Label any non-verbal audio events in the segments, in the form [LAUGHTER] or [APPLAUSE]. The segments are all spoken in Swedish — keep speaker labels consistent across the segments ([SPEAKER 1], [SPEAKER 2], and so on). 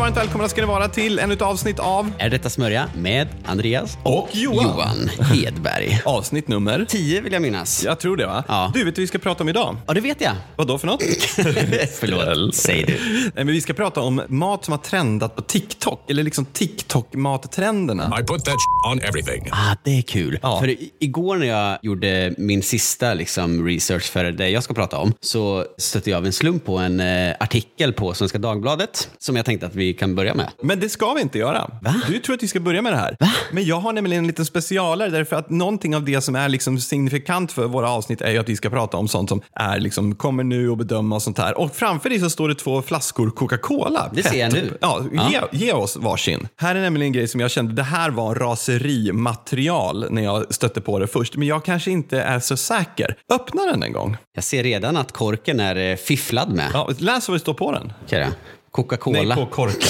[SPEAKER 1] varmt välkomna ska ni vara till ännu ett avsnitt av
[SPEAKER 2] Är detta smörja med Andreas
[SPEAKER 1] Och Johan.
[SPEAKER 2] Johan Hedberg. [LAUGHS]
[SPEAKER 1] avsnitt nummer...
[SPEAKER 2] 10 vill jag minnas.
[SPEAKER 1] Jag tror det va?
[SPEAKER 2] Ja.
[SPEAKER 1] Du, vet du vad vi ska prata om idag?
[SPEAKER 2] Ja, det vet jag.
[SPEAKER 1] Vad då för något? [LAUGHS]
[SPEAKER 2] Förlåt, säg du.
[SPEAKER 1] Nej, men vi ska prata om mat som har trendat på TikTok, eller liksom TikTok-mattrenderna.
[SPEAKER 3] I put that on everything.
[SPEAKER 2] Ah, det är kul.
[SPEAKER 1] Ja.
[SPEAKER 2] För i- igår när jag gjorde min sista liksom, research för det jag ska prata om så stötte jag av en slump på en eh, artikel på Svenska Dagbladet som jag tänkte att vi kan börja med.
[SPEAKER 1] Men det ska vi inte göra.
[SPEAKER 2] Va?
[SPEAKER 1] Du tror att vi ska börja med det här.
[SPEAKER 2] Va?
[SPEAKER 1] Men jag har nämligen en liten specialare därför att någonting av det som är liksom signifikant för våra avsnitt är ju att vi ska prata om sånt som är liksom, kommer nu och bedöma och sånt här. Och framför dig så står det två flaskor Coca-Cola.
[SPEAKER 2] Det ser jag nu.
[SPEAKER 1] Ja,
[SPEAKER 2] Ja.
[SPEAKER 1] Ge, ge oss varsin. Här är nämligen en grej som jag kände, det här var raserimaterial när jag stötte på det först. Men jag kanske inte är så säker. Öppna den en gång.
[SPEAKER 2] Jag ser redan att korken är eh, fifflad med.
[SPEAKER 1] Ja, läs vad det står på den.
[SPEAKER 2] Då. Coca-Cola.
[SPEAKER 1] Nej, på korken.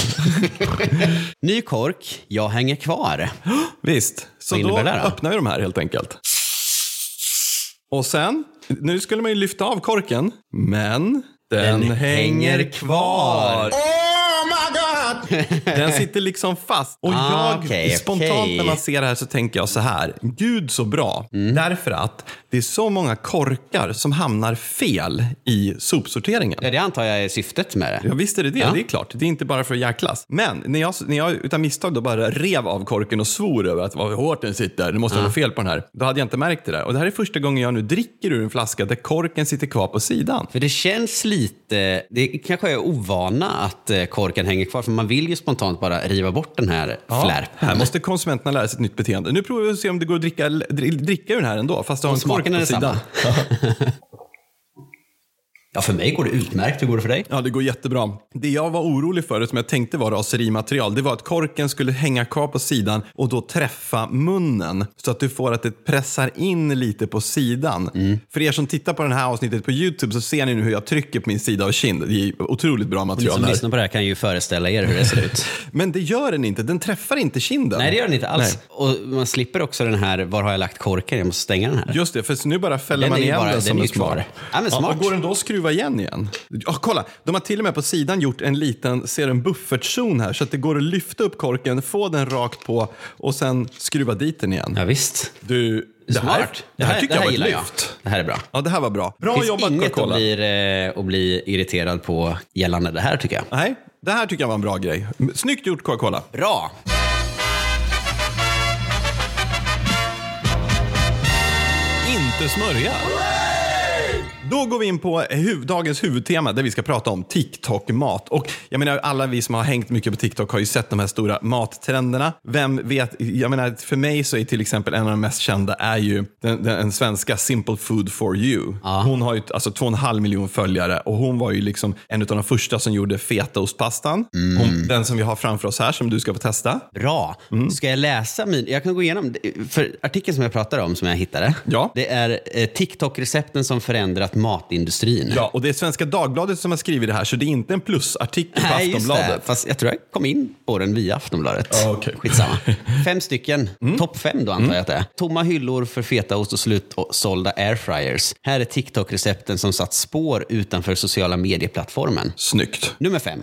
[SPEAKER 1] [LAUGHS]
[SPEAKER 2] Ny kork, jag hänger kvar. [GASPS]
[SPEAKER 1] Visst, så då,
[SPEAKER 2] det då?
[SPEAKER 1] öppnar vi de här helt enkelt. Och sen, nu skulle man ju lyfta av korken, men den,
[SPEAKER 2] Den
[SPEAKER 1] hänger
[SPEAKER 2] hänger
[SPEAKER 1] kvar.
[SPEAKER 2] kvar.
[SPEAKER 1] Den sitter liksom fast. Och
[SPEAKER 2] Ah,
[SPEAKER 1] jag,
[SPEAKER 2] okej,
[SPEAKER 1] spontant
[SPEAKER 2] okej.
[SPEAKER 1] när man ser det här så tänker jag så här, gud så bra.
[SPEAKER 2] Mm.
[SPEAKER 1] Därför att det är så många korkar som hamnar fel i sopsorteringen.
[SPEAKER 2] Ja, det antar jag är syftet med det.
[SPEAKER 1] Ja, visst är det det.
[SPEAKER 2] Ja.
[SPEAKER 1] Det är klart. Det är inte bara för att jäklas. Men när jag, när jag utan misstag då bara rev av korken och svor över att vad hårt den sitter, det måste vara fel på den här. Då hade jag inte märkt det där. Och det här är första gången jag nu dricker ur en flaska där korken sitter kvar på sidan.
[SPEAKER 2] För det känns lite, det kanske är ovana att eh, korken hänger kvar, för man vill ju spontant bara riva bort den här flärpen.
[SPEAKER 1] Här måste konsumenterna lära sig ett nytt beteende. Nu provar vi att se om det går att dricka, dri- dricka ur den här ändå, fast det har en kork på sidan. [LAUGHS]
[SPEAKER 2] Ja, för mig går det utmärkt. Hur går det för dig?
[SPEAKER 1] Ja, det går jättebra. Det jag var orolig för, som jag tänkte var raserimaterial, det var att korken skulle hänga kvar på sidan och då träffa munnen. Så att du får att det pressar in lite på sidan. För er som tittar på det här avsnittet på YouTube så ser ni nu hur jag trycker på min sida av kind. Det är otroligt bra
[SPEAKER 2] Ni
[SPEAKER 1] material
[SPEAKER 2] som
[SPEAKER 1] där.
[SPEAKER 2] lyssnar på det här kan ju föreställa er hur det ser ut. [LAUGHS]
[SPEAKER 1] Men det gör den inte. Den träffar inte kinden.
[SPEAKER 2] Nej, det gör den inte alls.
[SPEAKER 1] Nej.
[SPEAKER 2] Och man slipper också den här, var har jag lagt korken? Jag måste stänga den här.
[SPEAKER 1] Just det, för nu bara fäller
[SPEAKER 2] Den
[SPEAKER 1] man
[SPEAKER 2] är
[SPEAKER 1] igen
[SPEAKER 2] bara-
[SPEAKER 1] den
[SPEAKER 2] den
[SPEAKER 1] som
[SPEAKER 2] är
[SPEAKER 1] en
[SPEAKER 2] ju
[SPEAKER 1] smart.
[SPEAKER 2] kvar. Ja, men smart.
[SPEAKER 1] och går den då skruva igen igen? Ja, kolla, de har till och med på sidan gjort en liten, ser en buffertzon här så att det går att lyfta upp korken, få den rakt på och sen skruva dit den igen.
[SPEAKER 2] Ja, visst.
[SPEAKER 1] Du, det här,
[SPEAKER 2] Smart.
[SPEAKER 1] det här tycker jag var ett lyft.
[SPEAKER 2] Det här är bra.
[SPEAKER 1] Ja, det här var bra. Bra
[SPEAKER 2] Det finns
[SPEAKER 1] jobbat
[SPEAKER 2] inget att bli, eh, att bli irriterad på gällande det här tycker jag.
[SPEAKER 1] Nej, det här tycker jag var en bra grej. Snyggt gjort Coca-Cola.
[SPEAKER 2] Bra!
[SPEAKER 1] Inte smörja. Då går vi in på dagens huvudtema där vi ska prata om TikTok-mat. Och jag menar, alla vi som har hängt mycket på TikTok har ju sett de här stora mattrenderna. Vem vet, jag menar, för mig så är till exempel en av de mest kända är ju den, den, svenska Simple Food for you. Hon har ju alltså två och en halv miljon följare och hon var ju liksom en av de första som gjorde fetaostpastan. Hon, den som vi har framför oss här som du ska få testa.
[SPEAKER 2] Bra.
[SPEAKER 1] Mm.
[SPEAKER 2] Ska jag läsa min... Jag kan gå igenom... För artikeln som jag pratar om, som jag hittade,
[SPEAKER 1] Ja.
[SPEAKER 2] det är eh, TikTok-recepten som förändrat matindustrin.
[SPEAKER 1] Ja, och det är Svenska Dagbladet som har skrivit det här så det är inte en plusartikel på
[SPEAKER 2] Nej, just det.
[SPEAKER 1] Aftonbladet.
[SPEAKER 2] Fast jag tror jag kom in på den via Aftonbladet.
[SPEAKER 1] Okej. Mm.
[SPEAKER 2] Skitsamma. [LAUGHS] Fem stycken. Topp fem då antar jag att det är. Tomma hyllor för fetaost och slutsålda airfryers. Här är TikTok-recepten som satt spår utanför sociala medieplattformen.
[SPEAKER 1] Snyggt.
[SPEAKER 2] Nummer fem.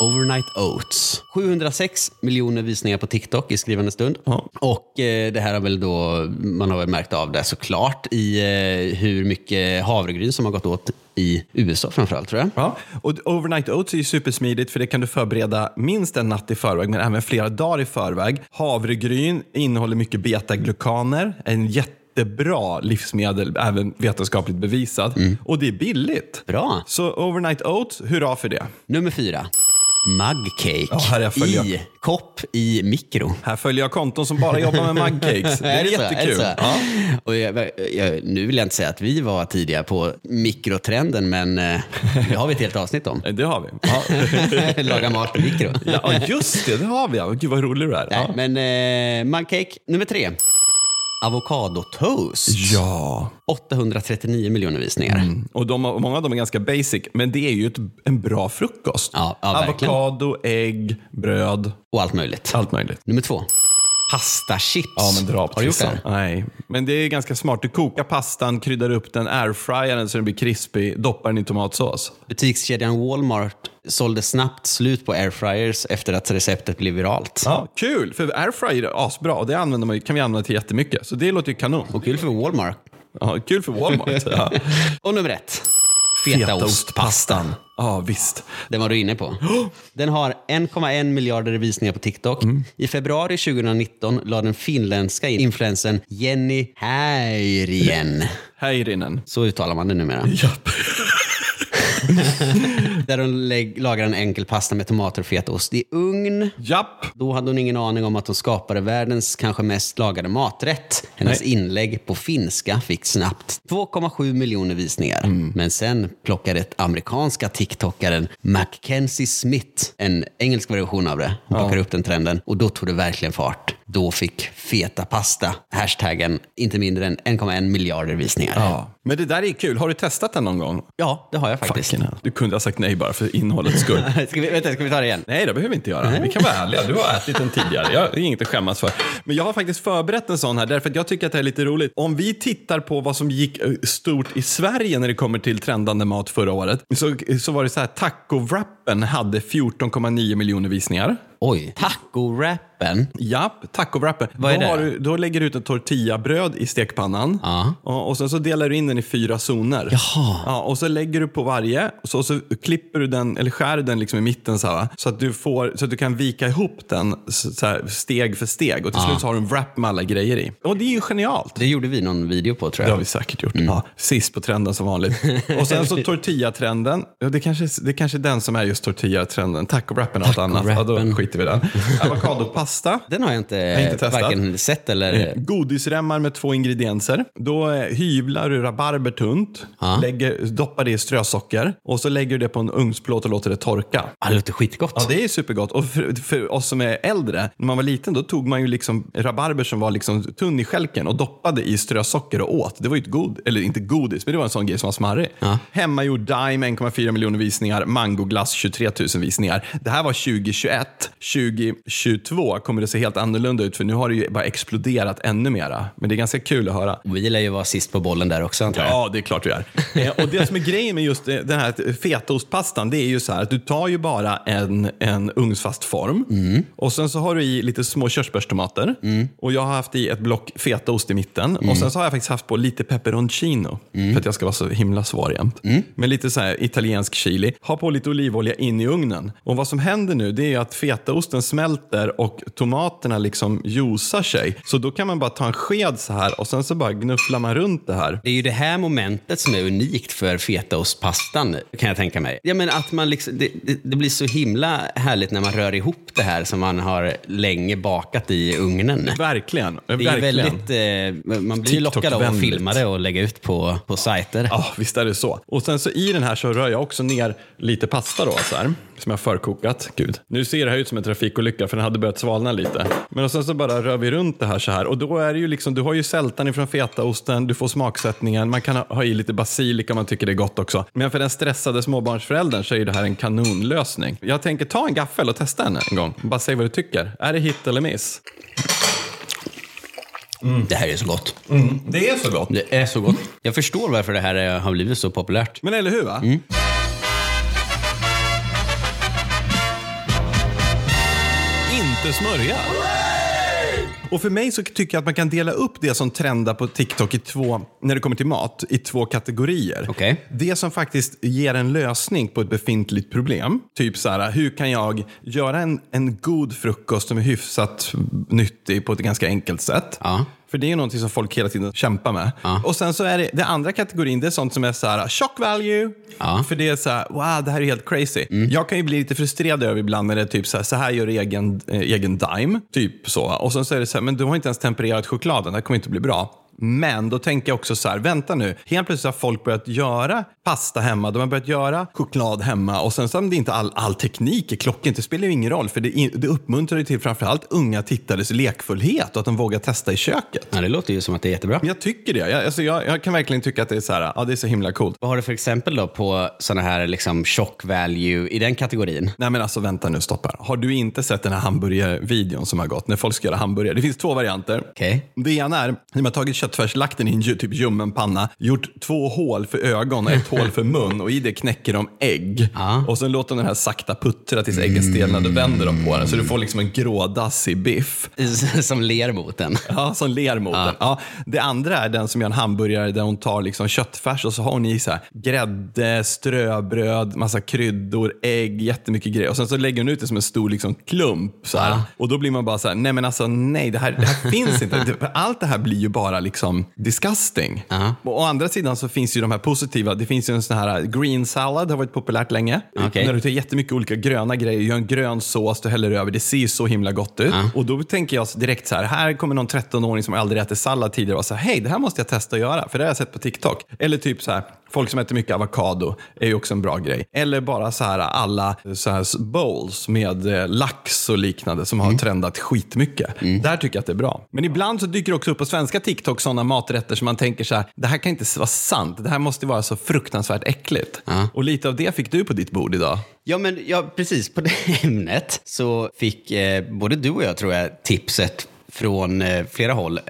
[SPEAKER 2] Overnight Oats. 706 miljoner visningar på TikTok i skrivande stund.
[SPEAKER 1] Ja.
[SPEAKER 2] Och eh, det här har väl då, man har väl märkt av det såklart i eh, hur mycket havregryn som har gått åt i USA framförallt tror jag.
[SPEAKER 1] Ja, och overnight oats är ju supersmidigt för det kan du förbereda minst en natt i förväg men även flera dagar i förväg. Havregryn innehåller mycket betaglukaner, en jättebra livsmedel, även vetenskapligt bevisad. Och det är billigt.
[SPEAKER 2] Bra.
[SPEAKER 1] Så overnight oats, hurra för det.
[SPEAKER 2] Nummer fyra. Mugcake
[SPEAKER 1] Ja, är
[SPEAKER 2] i kopp i mikro.
[SPEAKER 1] Här följer jag konton som bara jobbar med mugcakes. [LAUGHS] Det är,
[SPEAKER 2] så?
[SPEAKER 1] jättekul.
[SPEAKER 2] så?
[SPEAKER 1] Ja.
[SPEAKER 2] Och jag, jag, nu vill jag inte säga att vi var tidiga på mikrotrenden, men eh, det har vi ett helt avsnitt om. [LAUGHS]
[SPEAKER 1] Det har vi. Ja. [LAUGHS]
[SPEAKER 2] Laga mat på mikro.
[SPEAKER 1] ja, just det. Det har vi. Gud vad rolig du är.
[SPEAKER 2] Nej, men eh, mugcake nummer tre. Avokadotoast.
[SPEAKER 1] ja.
[SPEAKER 2] 839 miljoner visningar.
[SPEAKER 1] Och de, många av dem är ganska basic, men det är ju ett, en bra frukost.
[SPEAKER 2] Ja, ja.
[SPEAKER 1] Avokado, ägg, bröd,
[SPEAKER 2] Och allt möjligt.
[SPEAKER 1] allt möjligt.
[SPEAKER 2] Nummer två. Pastachips.
[SPEAKER 1] Ja, men dra
[SPEAKER 2] Har du gjort det?
[SPEAKER 1] Nej, men det är ganska smart. Du kokar pastan, kryddar upp den, airfryar den så den blir krispig, doppar den i tomatsås.
[SPEAKER 2] Butikskedjan Walmart sålde snabbt slut på airfryers efter att receptet blev viralt.
[SPEAKER 1] Ja, kul, för airfryer är asbra och det använder man, kan vi använda till jättemycket. Så det låter ju kanon.
[SPEAKER 2] Och kul för Walmart.
[SPEAKER 1] Ja, kul för Walmart. [LAUGHS] Ja.
[SPEAKER 2] Och nummer ett. Fetaostpastan.
[SPEAKER 1] Ja, visst.
[SPEAKER 2] Den var du inne på. [GASPS] Den har 1,1 miljarder visningar på TikTok. I februari 2019 la den finländska influensen Jenny Häirien,
[SPEAKER 1] Häirinen.
[SPEAKER 2] så uttalar man det numera,
[SPEAKER 1] Japp. [LAUGHS] [LAUGHS]
[SPEAKER 2] där hon lagar en enkel pasta med tomater och fetaost i ugn.
[SPEAKER 1] Japp.
[SPEAKER 2] Då hade hon ingen aning om att hon skapade världens kanske mest lagade maträtt. Hennes inlägg på finska fick snabbt 2,7 miljoner visningar. Men sen plockade ett amerikanska TikTokaren Mackenzie Smith en engelsk version av det och plockade upp den trenden. Och då tog det verkligen fart. Då fick feta pasta, hashtaggen, inte mindre än 1,1 miljarder visningar. Ja.
[SPEAKER 1] Ja. Men det där är kul. Har du testat den någon gång?
[SPEAKER 2] det har jag faktiskt.
[SPEAKER 1] Fucking hell. Du kunde ha sagt nej bara för innehållets skull. [LAUGHS]
[SPEAKER 2] ska, vi, vänta, ska vi ta det igen?
[SPEAKER 1] Nej, det behöver vi inte göra. Vi kan vara ärliga. Du har ätit den tidigare. Jag, är inget att skämmas för. Men jag har faktiskt förberett en sån här därför att jag tycker att det är lite roligt. Om vi tittar på vad som gick eh, stort i Sverige när det kommer till trendande mat förra året så, så var det så här taco-wrappen hade 14,9 miljoner visningar.
[SPEAKER 2] Oj, taco-wrappen.
[SPEAKER 1] Japp, taco-wrappen.
[SPEAKER 2] Vad är
[SPEAKER 1] då,
[SPEAKER 2] det?
[SPEAKER 1] Du, då lägger du ut ett tortillabröd i stekpannan
[SPEAKER 2] Ja.
[SPEAKER 1] och, och sen så delar du in den i fyra zoner.
[SPEAKER 2] Jaha.
[SPEAKER 1] Ja, och så lägger du på varje och så, så klipper du den, eller skär den liksom i mitten så, här, så, att du får, så att du kan vika ihop den så, här, steg för steg och till slut så har du en wrap med alla grejer i. Och det är ju genialt.
[SPEAKER 2] Det gjorde vi någon video på tror
[SPEAKER 1] Det
[SPEAKER 2] jag.
[SPEAKER 1] har vi säkert gjort. Ja, sist på trenden som vanligt. Och sen så [LAUGHS] tortilla-trenden. Ja, det, kanske, det kanske är den som är just tortilla-trenden. Taco-wrappen och allt annat. Ja, då
[SPEAKER 2] Taco-wrappen.
[SPEAKER 1] Skiter vi i den. [LAUGHS] Avokadopasta.
[SPEAKER 2] Den har jag inte,
[SPEAKER 1] har inte testat.
[SPEAKER 2] varken sett eller...
[SPEAKER 1] Godisremmar med två ingredienser. Då eh, hyvlar du rabarber tunt, lägger, doppar det i strösocker och så lägger du det på en ugnsplåt och låter det torka.
[SPEAKER 2] Ja, det låter skitgott.
[SPEAKER 1] Ja, det är supergott. Och för, för oss som är äldre, när man var liten, då tog man ju liksom rabarber som var liksom tunn i skälken och doppade i strösocker och åt. Det var ju ett god, eller inte godis, men det var en sån grej som var smarrig.
[SPEAKER 2] Ja.
[SPEAKER 1] Hemmagjord Dime, 1,4 miljoner visningar. Mangoglass, 23 000 visningar. Det här var 2021. 2022 kommer det se helt annorlunda ut, för nu har det ju bara exploderat ännu mera. Men det är ganska kul att höra.
[SPEAKER 2] Vi lär ju vara sist på bollen där också antar jag.
[SPEAKER 1] Ja, det är klart vi är. Eh, och det som är grejen med just eh, den här fetaostpastan, det är ju så här att du tar ju bara en, en ugnsfast form och sen så har du i lite små körsbärstomater och jag har haft i ett block fetaost i mitten och sen så har jag faktiskt haft på lite peperoncino för att jag ska vara så himla svår jämt. Med lite så här italiensk chili. Ha på lite olivolja in i ugnen. Och vad som händer nu det är att fetaosten smälter och tomaterna liksom juicar sig. Så då kan man bara ta en sked så här och sen så bara gnufflar man runt det här.
[SPEAKER 2] Det är ju det här momentet som är unikt för fetaostpastan, kan jag tänka mig. Ja, men att man liksom, det, det, det blir så himla härligt när man rör ihop det här som man har länge bakat i ugnen.
[SPEAKER 1] Verkligen.
[SPEAKER 2] Det är
[SPEAKER 1] verkligen.
[SPEAKER 2] väldigt, eh, man blir lockad av att filma det och lägga ut på, på sajter.
[SPEAKER 1] Ja, visst är det så. Och sen så i den här så rör jag också ner lite pasta då, så här, som jag har förkokat. Gud, nu ser det här ut som en trafikolycka för den hade börjat svalna lite. Men och sen så bara rör vi runt det här så här och då är det ju liksom, du har ju sältan ifrån fetaosten, du får smaksättningen, man kan ha, ha i lite basilika om man tycker det är gott också. Men för den stressade småbarnsföräldern så är ju det här en kanonlösning. Jag tänker ta en gaffel och testa den en gång. Bara säg vad du tycker. Är det hit eller miss?
[SPEAKER 2] Det här är så gott.
[SPEAKER 1] Det är så gott.
[SPEAKER 2] Det är så gott. Jag förstår varför det här har blivit så populärt.
[SPEAKER 1] Men eller hur va? Inte smörja. Och för mig så tycker jag att man kan dela upp det som trendar på TikTok i två, när det kommer till mat, i två kategorier.
[SPEAKER 2] Okej.
[SPEAKER 1] Det som faktiskt ger en lösning på ett befintligt problem. Typ så här, hur kan jag göra en, en god frukost som är hyfsat nyttig på ett ganska enkelt sätt.
[SPEAKER 2] Ja.
[SPEAKER 1] För det är ju någonting som folk hela tiden kämpar med.
[SPEAKER 2] Ja.
[SPEAKER 1] Och sen så är det, det andra kategorin, det är sånt som är så här, shock value.
[SPEAKER 2] Ja.
[SPEAKER 1] För det är så här, wow, det här är helt crazy. Jag kan ju bli lite frustrerad över ibland när det är typ så här, så här gör egen, eh, egen dime. Typ så. Och sen så är det så här, men du har inte ens tempererat chokladen, det här kommer inte bli bra. Men då tänker jag också så här, vänta nu. Helt plötsligt har folk börjat göra pasta hemma, de har börjat göra choklad hemma och sen så om det inte all, all teknik är klockan, det spelar ju ingen roll för det, det uppmuntrar ju till framförallt unga tittares lekfullhet och att de vågar testa i köket.
[SPEAKER 2] Ja, det låter ju som att det är jättebra.
[SPEAKER 1] Men jag tycker det. Jag, alltså jag, jag kan verkligen tycka att det är så här, ja det är så himla coolt.
[SPEAKER 2] Vad har du för exempel då på sådana här liksom shock value i den kategorin?
[SPEAKER 1] Nej men alltså vänta nu, stopp här. Har du inte sett den här hamburgervideon som har gått när folk ska göra hamburgare? Det finns två varianter.
[SPEAKER 2] Okej.
[SPEAKER 1] Det ena är, när man har tagit köttfärs, lagt den i en typ ljummen panna, gjort två hål för ögon och ett [LAUGHS] hål för mun och i det knäcker de ägg.
[SPEAKER 2] Ja.
[SPEAKER 1] Och sen låter de den här sakta puttra tills äggen stelnar och vänder de på den. Så du får liksom en grådassig biff. [LAUGHS]
[SPEAKER 2] Som ler mot den.
[SPEAKER 1] Ja, som ler mot den. Ja, det andra är den som gör en hamburgare där hon tar liksom köttfärs och så har hon i så här grädde, ströbröd, massa kryddor, ägg, jättemycket grejer. Och sen så lägger hon ut det som en stor liksom klump. Så.
[SPEAKER 2] Ja.
[SPEAKER 1] Och då blir man bara så här, nej men alltså nej, det här, det här [LAUGHS] finns inte. Allt det här blir ju bara liksom disgusting.
[SPEAKER 2] Ja.
[SPEAKER 1] Och å andra sidan så finns ju de här positiva. Det finns ju en sån här green salad, har varit populärt länge.
[SPEAKER 2] Okej.
[SPEAKER 1] När du tar jättemycket olika gröna grejer, gör en grön sås, du häller över. Det ser ju så himla gott ut. Och då tänker jag direkt så här, här kommer någon 13-åring som aldrig ätit sallad tidigare och säga, hej, det här måste jag testa att göra, för det har jag sett på TikTok. Eller typ så här, folk som äter mycket avokado är ju också en bra grej. Eller bara så här alla så här bowls med eh, lax och liknande som har trendat skitmycket. Där tycker jag att det är bra. Men ibland så dyker det också upp på svenska TikTok sådana maträtter som man tänker så här, det här kan inte vara sant. Det här måste vara så fruktansvärt äckligt. Och lite av det fick du på ditt bord idag.
[SPEAKER 2] Ja, men ja, precis på det [LAUGHS] ämnet så fick eh, både du och jag, tror jag, tipset från eh, flera håll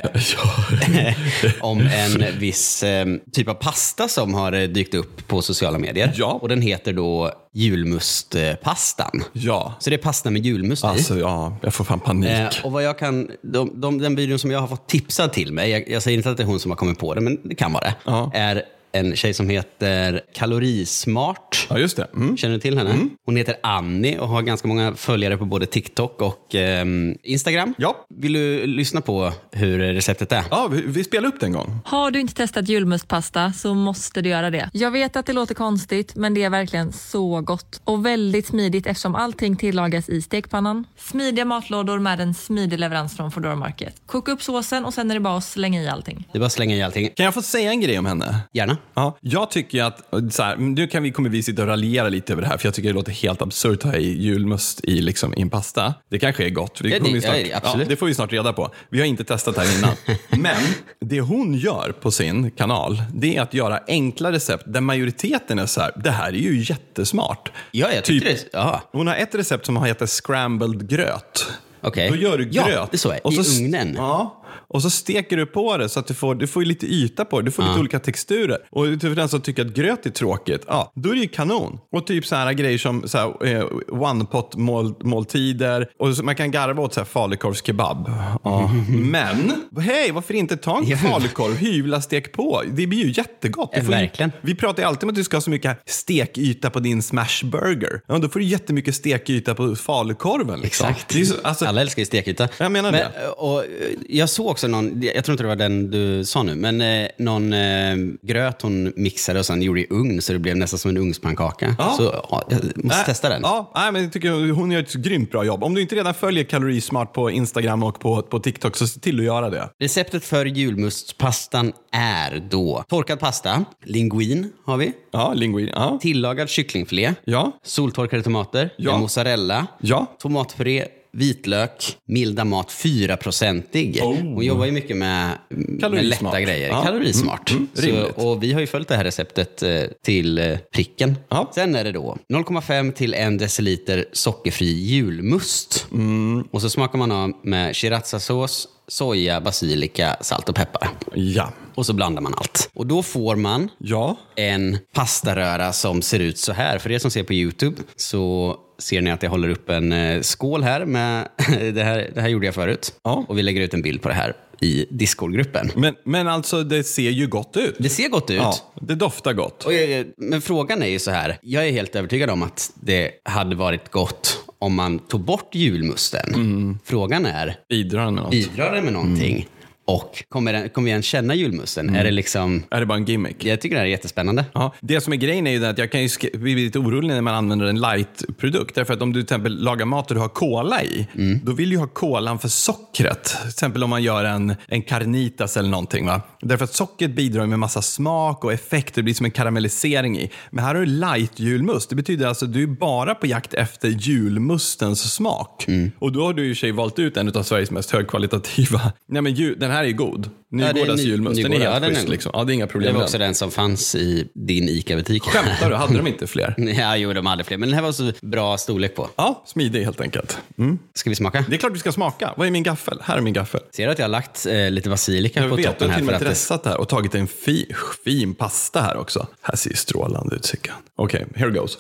[SPEAKER 2] [LAUGHS] om en viss eh, typ av pasta som har eh, dykt upp på sociala medier.
[SPEAKER 1] Ja.
[SPEAKER 2] Och den heter då julmustpastan.
[SPEAKER 1] Ja.
[SPEAKER 2] Så det är pasta med julmust i.
[SPEAKER 1] Alltså ja, jag får fan panik.
[SPEAKER 2] Eh, och vad jag kan, de, de, den videon som jag har fått tipsad till mig, jag, jag säger inte att det är hon som har kommit på det, men det kan vara det,
[SPEAKER 1] Ja.
[SPEAKER 2] är en tjej som heter Kalorismart.
[SPEAKER 1] Ja, just det. Mm.
[SPEAKER 2] Känner du till henne? Hon heter Annie och har ganska många följare på både TikTok och ehm, Instagram.
[SPEAKER 1] Ja.
[SPEAKER 2] Vill du lyssna på hur receptet är?
[SPEAKER 1] Ja, vi, vi spelar upp den en gång.
[SPEAKER 3] Har du inte testat julmustpasta så måste du göra det. Jag vet att det låter konstigt, men det är verkligen så gott. Och väldigt smidigt eftersom allting tillagas i stekpannan. Smidiga matlådor med en smidig leverans från Foodora Market. Koka upp såsen och sen är det bara att slänga i allting.
[SPEAKER 2] Det är bara att slänga i allting.
[SPEAKER 1] Kan jag få säga en grej om henne?
[SPEAKER 2] Gärna.
[SPEAKER 1] Ja, jag tycker att, så här, nu kan vi, kommer vi sitta och raljera lite över det här, för jag tycker det låter helt absurt att ha i julmust i, liksom, i en pasta. Det kanske är gott. Det,
[SPEAKER 2] Ja, det-
[SPEAKER 1] kommer vi snart,
[SPEAKER 2] ja, det- absolut.
[SPEAKER 1] det får vi snart reda på. Vi har inte testat det här innan. [LAUGHS] Men det hon gör på sin kanal, det är att göra enkla recept där majoriteten är så här, det här är ju jättesmart.
[SPEAKER 2] Ja, jag
[SPEAKER 1] Typ-
[SPEAKER 2] det.
[SPEAKER 1] Hon har ett recept som heter scrambled gröt.
[SPEAKER 2] okej.
[SPEAKER 1] Då gör du gröt.
[SPEAKER 2] Ja, det så är. I
[SPEAKER 1] s-
[SPEAKER 2] ugnen.
[SPEAKER 1] Ja. Och så steker du på det så att du får, du får lite yta på det. Du får lite olika texturer. Och för den som tycker att gröt är tråkigt, ja, då är det ju kanon. Och typ så här grejer som så här, eh, one pot mål, måltider. Och så, man kan garva åt så här falukorvskebab. Ja. [LAUGHS] Men, hej, varför inte ta en falukorv, hyvla, stek på. Det blir ju jättegott. Ju-
[SPEAKER 2] verkligen.
[SPEAKER 1] Vi pratar ju alltid om att du ska ha så mycket stekyta på din smashburger. Ja, då får du jättemycket stekyta på falukorven. Liksom.
[SPEAKER 2] Exakt.
[SPEAKER 1] Så, alltså,
[SPEAKER 2] Alla älskar ju stekyta.
[SPEAKER 1] Jag menar
[SPEAKER 2] men,
[SPEAKER 1] det.
[SPEAKER 2] Och, eh, jag såg också någon, jag tror inte det var den du sa nu, men eh, någon eh, gröt hon mixade och sen gjorde i ugn så det blev nästan som en ugnspannkaka.
[SPEAKER 1] Ja.
[SPEAKER 2] Så ja, jag måste
[SPEAKER 1] Nej,
[SPEAKER 2] testa den.
[SPEAKER 1] Ja, nej, men jag tycker hon gör ett grymt bra jobb. Om du inte redan följer Kalorismart på Instagram och på, på TikTok så se till att göra det.
[SPEAKER 2] Receptet för julmustpastan är då torkad pasta, linguin har vi,
[SPEAKER 1] Ja, linguine. Ja.
[SPEAKER 2] tillagad kycklingfilé,
[SPEAKER 1] Ja.
[SPEAKER 2] soltorkade tomater,
[SPEAKER 1] Ja.
[SPEAKER 2] mozzarella,
[SPEAKER 1] Ja.
[SPEAKER 2] tomatpuré, vitlök, milda mat 4-procentig.
[SPEAKER 1] Oh.
[SPEAKER 2] Hon jobbar ju mycket med, med lätta grejer.
[SPEAKER 1] Ja.
[SPEAKER 2] Kalorismart.
[SPEAKER 1] Mm,
[SPEAKER 2] Så,
[SPEAKER 1] rimligt.
[SPEAKER 2] och vi har ju följt det här receptet eh, till eh, pricken.
[SPEAKER 1] Ja.
[SPEAKER 2] Sen är det då 0,5 till 1 deciliter sockerfri julmust.
[SPEAKER 1] Mm.
[SPEAKER 2] Och så smakar man av med shirazasås, soja, basilika, salt och peppar.
[SPEAKER 1] Ja.
[SPEAKER 2] Och så blandar man allt. Och då får man
[SPEAKER 1] Ja.
[SPEAKER 2] en pastaröra som ser ut så här. För er som ser på YouTube så ser ni att jag håller upp en eh, skål här. Med [LAUGHS] det, här det här gjorde jag förut.
[SPEAKER 1] Ja.
[SPEAKER 2] Och vi lägger ut en bild på det här i Discord-gruppen.
[SPEAKER 1] Men, men alltså, det ser ju gott ut.
[SPEAKER 2] Det ser gott ut.
[SPEAKER 1] Ja, det doftar gott.
[SPEAKER 2] Och jag, men frågan är ju så här. Jag är helt övertygad om att det hade varit gott om man tog bort julmusten.
[SPEAKER 1] Mm.
[SPEAKER 2] Frågan är,
[SPEAKER 1] Bidrar den med något?
[SPEAKER 2] bidrar det med någonting? Och kommer, kommer vi ens känna julmusten? Är det liksom...
[SPEAKER 1] Är det bara en gimmick?
[SPEAKER 2] Jag tycker det här är jättespännande.
[SPEAKER 1] Ja, det som är grejen är ju att jag kan ju bli lite orolig när man använder en light-produkt. Därför att om du till exempel lagar mat och du har cola i, då vill du ju ha kolan för sockret. Till exempel om man gör en, en carnitas eller någonting. Va? Därför att sockret bidrar med massa smak och effekt. Det blir som en karamellisering i. Men här har du light-julmust. Det betyder alltså att du är bara på jakt efter julmustens smak. Och då har du i och sig valt ut en av Sveriges mest högkvalitativa. [LAUGHS] Nej, men den här här är god.
[SPEAKER 2] det är
[SPEAKER 1] Nygårdas
[SPEAKER 2] ny-
[SPEAKER 1] julmust. Den är helt
[SPEAKER 2] ja,
[SPEAKER 1] schysst. Liksom. Ja, det är inga
[SPEAKER 2] Det
[SPEAKER 1] problem
[SPEAKER 2] var
[SPEAKER 1] med
[SPEAKER 2] också
[SPEAKER 1] den.
[SPEAKER 2] den som fanns i din ICA-butik.
[SPEAKER 1] Skämtar du? Hade de [LAUGHS] inte fler?
[SPEAKER 2] Ja, jo, de hade fler. Men den här var så bra storlek på.
[SPEAKER 1] Ja, smidig helt enkelt. Mm.
[SPEAKER 2] Ska vi smaka?
[SPEAKER 1] Det är klart vi ska smaka. Vad är min gaffel? Här är min gaffel.
[SPEAKER 2] Ser du att jag har lagt eh, lite basilika
[SPEAKER 1] Jag
[SPEAKER 2] på
[SPEAKER 1] vet, du
[SPEAKER 2] toppen
[SPEAKER 1] har
[SPEAKER 2] här?
[SPEAKER 1] till och med
[SPEAKER 2] det,
[SPEAKER 1] dressat det här och tagit en fi, fin pasta här också. Här ser ju strålande ut Sickan. Okej, here goes.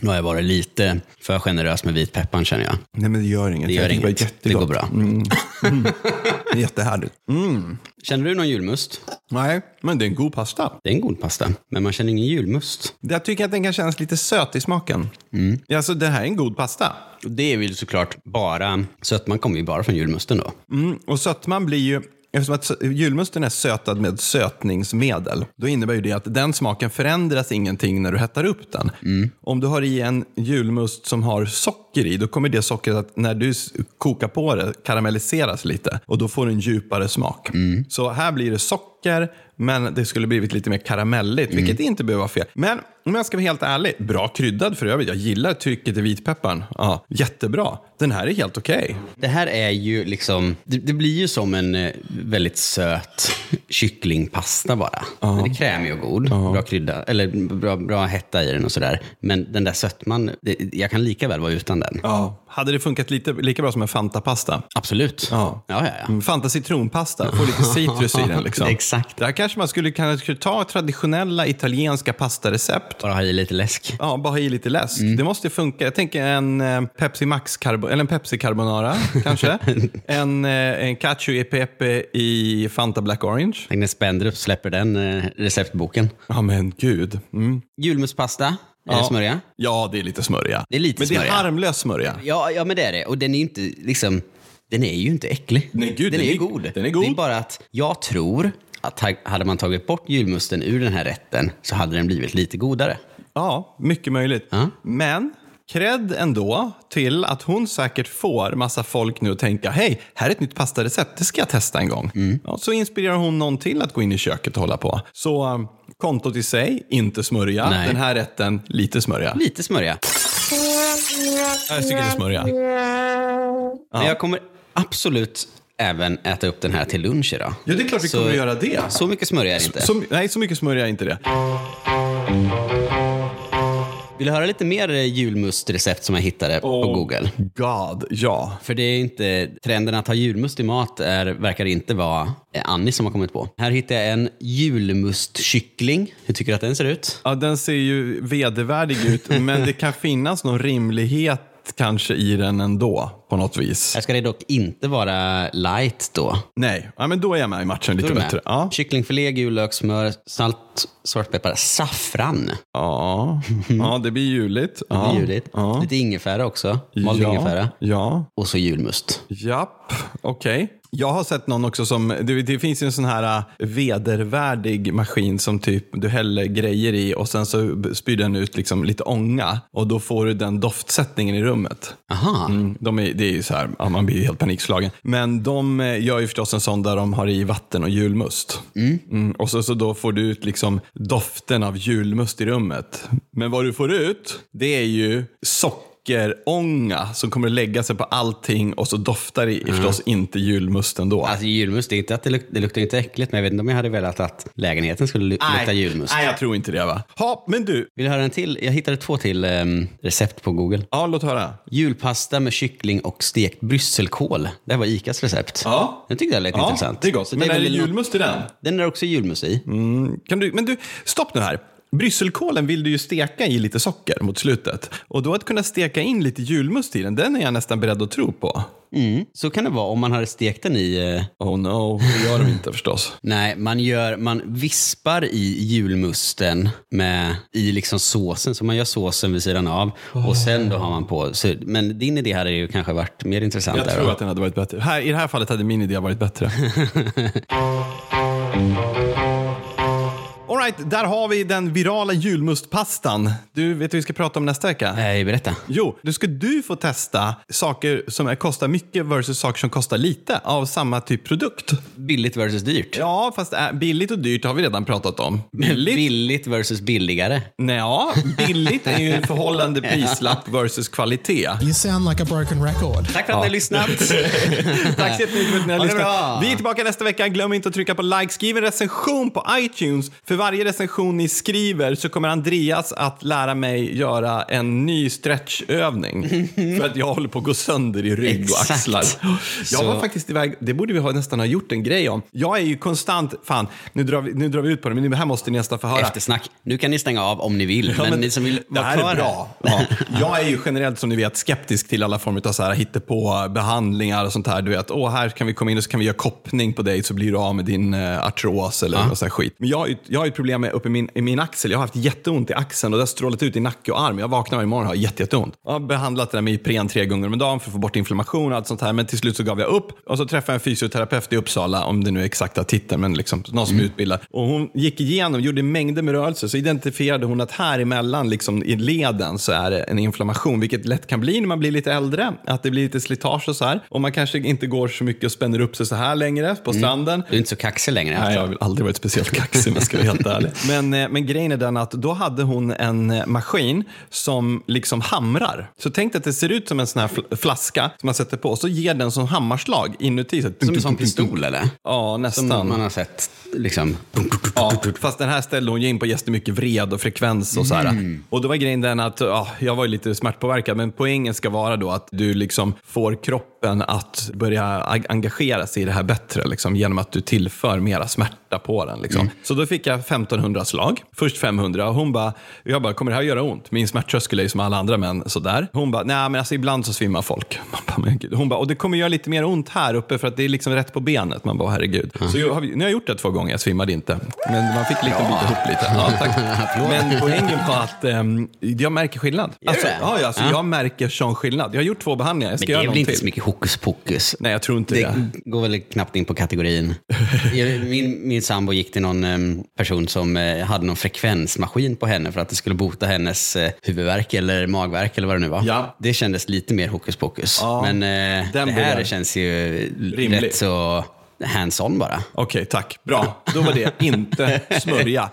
[SPEAKER 2] Nu har jag varit lite för generös med vitpepparn känner jag.
[SPEAKER 1] Nej men det gör inget.
[SPEAKER 2] Det gör
[SPEAKER 1] Jag
[SPEAKER 2] inget. Det
[SPEAKER 1] jättegott.
[SPEAKER 2] går bra.
[SPEAKER 1] Det är jättehärligt. Mm.
[SPEAKER 2] Känner du någon julmust?
[SPEAKER 1] Nej, men det är en god pasta.
[SPEAKER 2] Det är en god pasta, men man känner ingen julmust.
[SPEAKER 1] Jag tycker att den kan kännas lite söt i smaken. Mm. Alltså, det här är en god pasta.
[SPEAKER 2] Det är väl såklart bara, sötman kommer ju bara från julmusten då.
[SPEAKER 1] Mm. Och sötman blir ju, eftersom att julmusten är sötad med sötningsmedel, då innebär ju det att den smaken förändras ingenting när du hettar upp den. Om du har i en julmust som har socker i, då kommer det sockret att när du kokar på det karamelliseras lite och då får du en djupare smak. Så här blir det socker, men det skulle blivit lite mer karamelligt, vilket inte behöver vara fel. Men om jag ska vara helt ärlig, bra kryddad för övrigt. Jag gillar trycket i vitpepparn. Ja, jättebra. Den här är helt okej.
[SPEAKER 2] Det här är ju liksom, det, det blir ju som en eh, väldigt söt kycklingpasta bara. Den är krämig och god, bra krydda, eller bra, bra hetta i den och sådär. Men den där sötman, det, jag kan lika väl vara utan den.
[SPEAKER 1] Ja. Hade det funkat lite, lika bra som en Fanta-pasta?
[SPEAKER 2] Absolut.
[SPEAKER 1] Ja.
[SPEAKER 2] ja, ja. ja.
[SPEAKER 1] Mm, Fanta citronpasta, få lite citrus i den. Liksom. [LAUGHS]
[SPEAKER 2] Exakt.
[SPEAKER 1] Där kanske man skulle kanske ta traditionella italienska pastarecept.
[SPEAKER 2] Bara ha i lite läsk.
[SPEAKER 1] Ja, bara ha i lite läsk.
[SPEAKER 2] Mm.
[SPEAKER 1] Det måste funka. Jag tänker en eh, Pepsi Max eller en Pepsi Carbonara [LAUGHS] kanske. en, eh, en Cacio e Pepe i Fanta Black Orange.
[SPEAKER 2] När Spendrup släpper den eh, receptboken.
[SPEAKER 1] Ja men gud. Mm.
[SPEAKER 2] Julmustpasta, är det
[SPEAKER 1] Ja.
[SPEAKER 2] smörja?
[SPEAKER 1] Ja, det är lite smörja.
[SPEAKER 2] Det är lite
[SPEAKER 1] men det
[SPEAKER 2] smörja.
[SPEAKER 1] är harmlös smörja.
[SPEAKER 2] Ja, ja, men det är det. Och den är ju inte liksom, den är ju inte äcklig.
[SPEAKER 1] Nej, gud,
[SPEAKER 2] den,
[SPEAKER 1] den
[SPEAKER 2] är ju god.
[SPEAKER 1] den är god.
[SPEAKER 2] Det är bara att jag tror att ha- hade man tagit bort julmusten ur den här rätten så hade den blivit lite godare.
[SPEAKER 1] Ja, mycket möjligt.
[SPEAKER 2] Ja.
[SPEAKER 1] Men cred ändå till att hon säkert får massa folk nu att tänka, hej, här är ett nytt pastarecept, det ska jag testa en gång.
[SPEAKER 2] Mm.
[SPEAKER 1] Ja, så inspirerar hon någon till att gå in i köket och hålla på. Så um, kontot i sig, inte smörja.
[SPEAKER 2] Nej.
[SPEAKER 1] Den här rätten, lite smörja.
[SPEAKER 2] Lite smörja.
[SPEAKER 1] Jag tycker det är smörja.
[SPEAKER 2] Men jag kommer absolut även äta upp den här till lunch idag.
[SPEAKER 1] Ja, det är klart vi
[SPEAKER 2] Så-
[SPEAKER 1] kommer att göra det.
[SPEAKER 2] Så mycket smörja är inte.
[SPEAKER 1] Så, nej, så mycket smörja är inte det.
[SPEAKER 2] Vill du höra lite mer eh, julmustrecept som jag hittade på Google?
[SPEAKER 1] God, ja.
[SPEAKER 2] För det är inte, trenden att ha julmust i mat är, verkar inte vara eh, Annie som har kommit på. Här hittar jag en julmustkyckling. Hur tycker du att den ser ut?
[SPEAKER 1] Ja, den ser ju vedervärdig ut, men det kan finnas någon rimlighet kanske i den ändå, på något vis.
[SPEAKER 2] Här ska det dock inte vara light då.
[SPEAKER 1] Nej, ja, men då är jag med i matchen lite bättre. Ja.
[SPEAKER 2] Kycklingfilé, gul lök, smör, salt, svartpeppar, saffran.
[SPEAKER 1] Ja. ja, det blir juligt. Ja.
[SPEAKER 2] Det är juligt.
[SPEAKER 1] Ja.
[SPEAKER 2] Lite ingefära också. Mald
[SPEAKER 1] ja.
[SPEAKER 2] ingefära.
[SPEAKER 1] Ja.
[SPEAKER 2] Och så julmust.
[SPEAKER 1] Japp, okej. Jag har sett någon också som, det, det finns ju en sån här äh, vedervärdig maskin som typ du häller grejer i och sen så spyr den ut liksom lite ånga och då får du den doftsättningen i rummet.
[SPEAKER 2] Aha.
[SPEAKER 1] Mm, de är, det är ju så här, ja, man blir helt panikslagen. Men de eh, gör ju förstås en sån där de har i vatten och julmust. Mm, och så, så då får du ut liksom doften av julmust i rummet. Men vad du får ut, det är ju sockerånga som kommer att lägga sig på allting och så doftar det förstås inte julmusten då.
[SPEAKER 2] Alltså julmust, det, är inte att det, luk- det luktar inte äckligt, men jag vet inte om jag hade velat att lägenheten skulle lu- lukta julmust.
[SPEAKER 1] nej, jag tror inte det va. Ha, men du,
[SPEAKER 2] Vill du höra en till? Jag hittade två till ehm, recept på Google.
[SPEAKER 1] ja låt höra.
[SPEAKER 2] Julpasta med kyckling och stekt brysselkål. Det här var Icas recept.
[SPEAKER 1] Ja.
[SPEAKER 2] Den tyckte jag lät
[SPEAKER 1] Ja,
[SPEAKER 2] intressant.
[SPEAKER 1] det är gott.
[SPEAKER 2] Så
[SPEAKER 1] men är det
[SPEAKER 2] väl nå-
[SPEAKER 1] julmust i den?
[SPEAKER 2] Den är också julmust i.
[SPEAKER 1] Kan du, men du, stopp nu här. Brysselkålen vill du ju steka i lite socker mot slutet. Och då att kunna steka in lite julmust i den, den är jag nästan beredd att tro på.
[SPEAKER 2] Mm. Så kan det vara om man hade stekt den i... eh,
[SPEAKER 1] Oh no, det gör de inte förstås. [LAUGHS]
[SPEAKER 2] Nej, man, gör, man vispar i julmusten med, i liksom såsen. Så man gör såsen vid sidan av och sen då har man på. Så, men din idé hade ju kanske varit mer intressant.
[SPEAKER 1] Jag tror
[SPEAKER 2] då.
[SPEAKER 1] att den hade varit bättre. Här, I det här fallet hade min idé varit bättre. [LAUGHS] All right, där har vi den virala julmustpastan. Du, vet du vad vi ska prata om nästa vecka?
[SPEAKER 2] Nej, berätta.
[SPEAKER 1] Jo, då ska du få testa saker som är- kostar mycket versus saker som kostar lite av samma typ produkt.
[SPEAKER 2] Billigt versus dyrt.
[SPEAKER 1] Ja, fast äh, billigt och dyrt har vi redan pratat om. Billigt?
[SPEAKER 2] Billigt versus billigare.
[SPEAKER 1] Nej, ja, billigt är ju en förhållande [LAUGHS] prislapp versus kvalitet.
[SPEAKER 4] You sound like a broken record.
[SPEAKER 2] Tack för att ni har lyssnat. [LAUGHS]
[SPEAKER 1] Tack så jättemycket för att ni har lyssnat.
[SPEAKER 2] bra.
[SPEAKER 1] Vi är tillbaka nästa vecka. Glöm inte att trycka på like. Skriv en recension på iTunes. För varje recension ni skriver så kommer Andreas att lära mig göra en ny stretchövning. [LAUGHS] för att jag håller på att gå sönder i rygg och axlar. Jag
[SPEAKER 2] Så-
[SPEAKER 1] var faktiskt iväg, det borde vi ha, nästan ha gjort en grej om. Jag är ju konstant, fan, nu drar vi, nu drar vi ut på det, men det här måste ni nästan få höra.
[SPEAKER 2] Eftersnack. Nu kan ni stänga av om ni vill,
[SPEAKER 1] Ja,
[SPEAKER 2] men,
[SPEAKER 1] men
[SPEAKER 2] ni som vill
[SPEAKER 1] det här är bra. Ja. [LAUGHS] Jag är ju generellt som ni vet skeptisk till alla former av så här hittepå behandlingar och sånt här. Du vet, åh här kan vi komma in och så kan vi göra koppning på dig så blir du av med din uh, artros eller något så här skit. Men jag, jag har ju ett problem med uppe i min, i min axel. Jag har haft jätteont i axeln och det har strålat ut i nacke och arm. Jag vaknar varje morgon och har jätte, jätteont. Jag har behandlat det där med Ipren tre gånger om dagen för att få bort inflammation och allt sånt här. Men till slut så gav jag upp och så träffade jag en fysioterapeut i Uppsala, om det nu är exakta titeln, men liksom någon som är utbildad. Och hon gick igenom, gjorde mängder med rörelser, så identifierade hon att här emellan, liksom i leden, så är det en inflammation, vilket lätt kan bli när man blir lite äldre. Att det blir lite slitage och så här. Och man kanske inte går så mycket och spänner upp sig så här längre på stranden.
[SPEAKER 2] Du är inte så kaxig längre.
[SPEAKER 1] Nej, jag har aldrig varit speciellt kaxig jag ska vara [LAUGHS] helt ärlig. [LAUGHS] Men, eh, men grejen är den att då hade hon en eh, maskin som liksom hamrar. Så tänk dig att det ser ut som en sån här fl- flaska som man sätter på och så ger den som hammarslag inuti. Så
[SPEAKER 2] Som en sån pistol eller?
[SPEAKER 1] Ja,
[SPEAKER 2] Som
[SPEAKER 1] nästan.
[SPEAKER 2] man har sett liksom.
[SPEAKER 1] Ja, fast den här ställde hon ju in på jättemycket vred och frekvens och så här. Och då var grejen den att, ja, jag var ju lite smärtpåverkad, men poängen ska vara då att du liksom får kroppen att börja ag- engagera sig i det här bättre, liksom, genom att du tillför mera smärta på den. Liksom. Så då fick jag 1500 slag, först 500 och hon bara, jag bara, kommer det här göra ont? Min smärttröskel är ju som alla andra män sådär. Hon bara, nej men alltså ibland så svimmar folk. [LAUGHS] Bara. Hon bara, och det kommer göra lite mer ont här uppe för att det är liksom rätt på benet. Man bara, herregud. Så jag nu har jag gjort det två gånger, jag svimmade inte. Men man fick liksom bita ihop lite. Ja, tack. [LAUGHS] Men poängen var att ehm, jag märker skillnad. Alltså,
[SPEAKER 2] det?
[SPEAKER 1] ja, ja, alltså, Jag märker sån skillnad. Jag har gjort två behandlingar, jag ska
[SPEAKER 2] Men det
[SPEAKER 1] göra
[SPEAKER 2] är väl
[SPEAKER 1] någon
[SPEAKER 2] inte så mycket hokus pokus?
[SPEAKER 1] Nej, jag tror inte det.
[SPEAKER 2] Det går väl knappt in på kategorin. [LAUGHS] Min, min sambo gick till någon em, person som eh, hade någon frekvensmaskin på henne för att det skulle bota hennes eh, huvudvärk eller magvärk eller vad det nu var.
[SPEAKER 1] Ja.
[SPEAKER 2] Det kändes lite mer hokus pokus.
[SPEAKER 1] Ja,
[SPEAKER 2] Men eh,
[SPEAKER 1] den
[SPEAKER 2] det här
[SPEAKER 1] blir-
[SPEAKER 2] känns ju
[SPEAKER 1] Rimlig.
[SPEAKER 2] rätt så hands-on bara.
[SPEAKER 1] Okej, tack. Bra. Då var det inte smörja.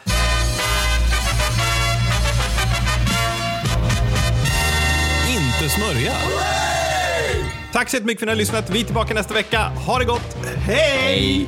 [SPEAKER 1] Inte smörja. Tack så jättemycket för att ni har lyssnat. Vi är tillbaka nästa vecka. Ha det gott. Hej!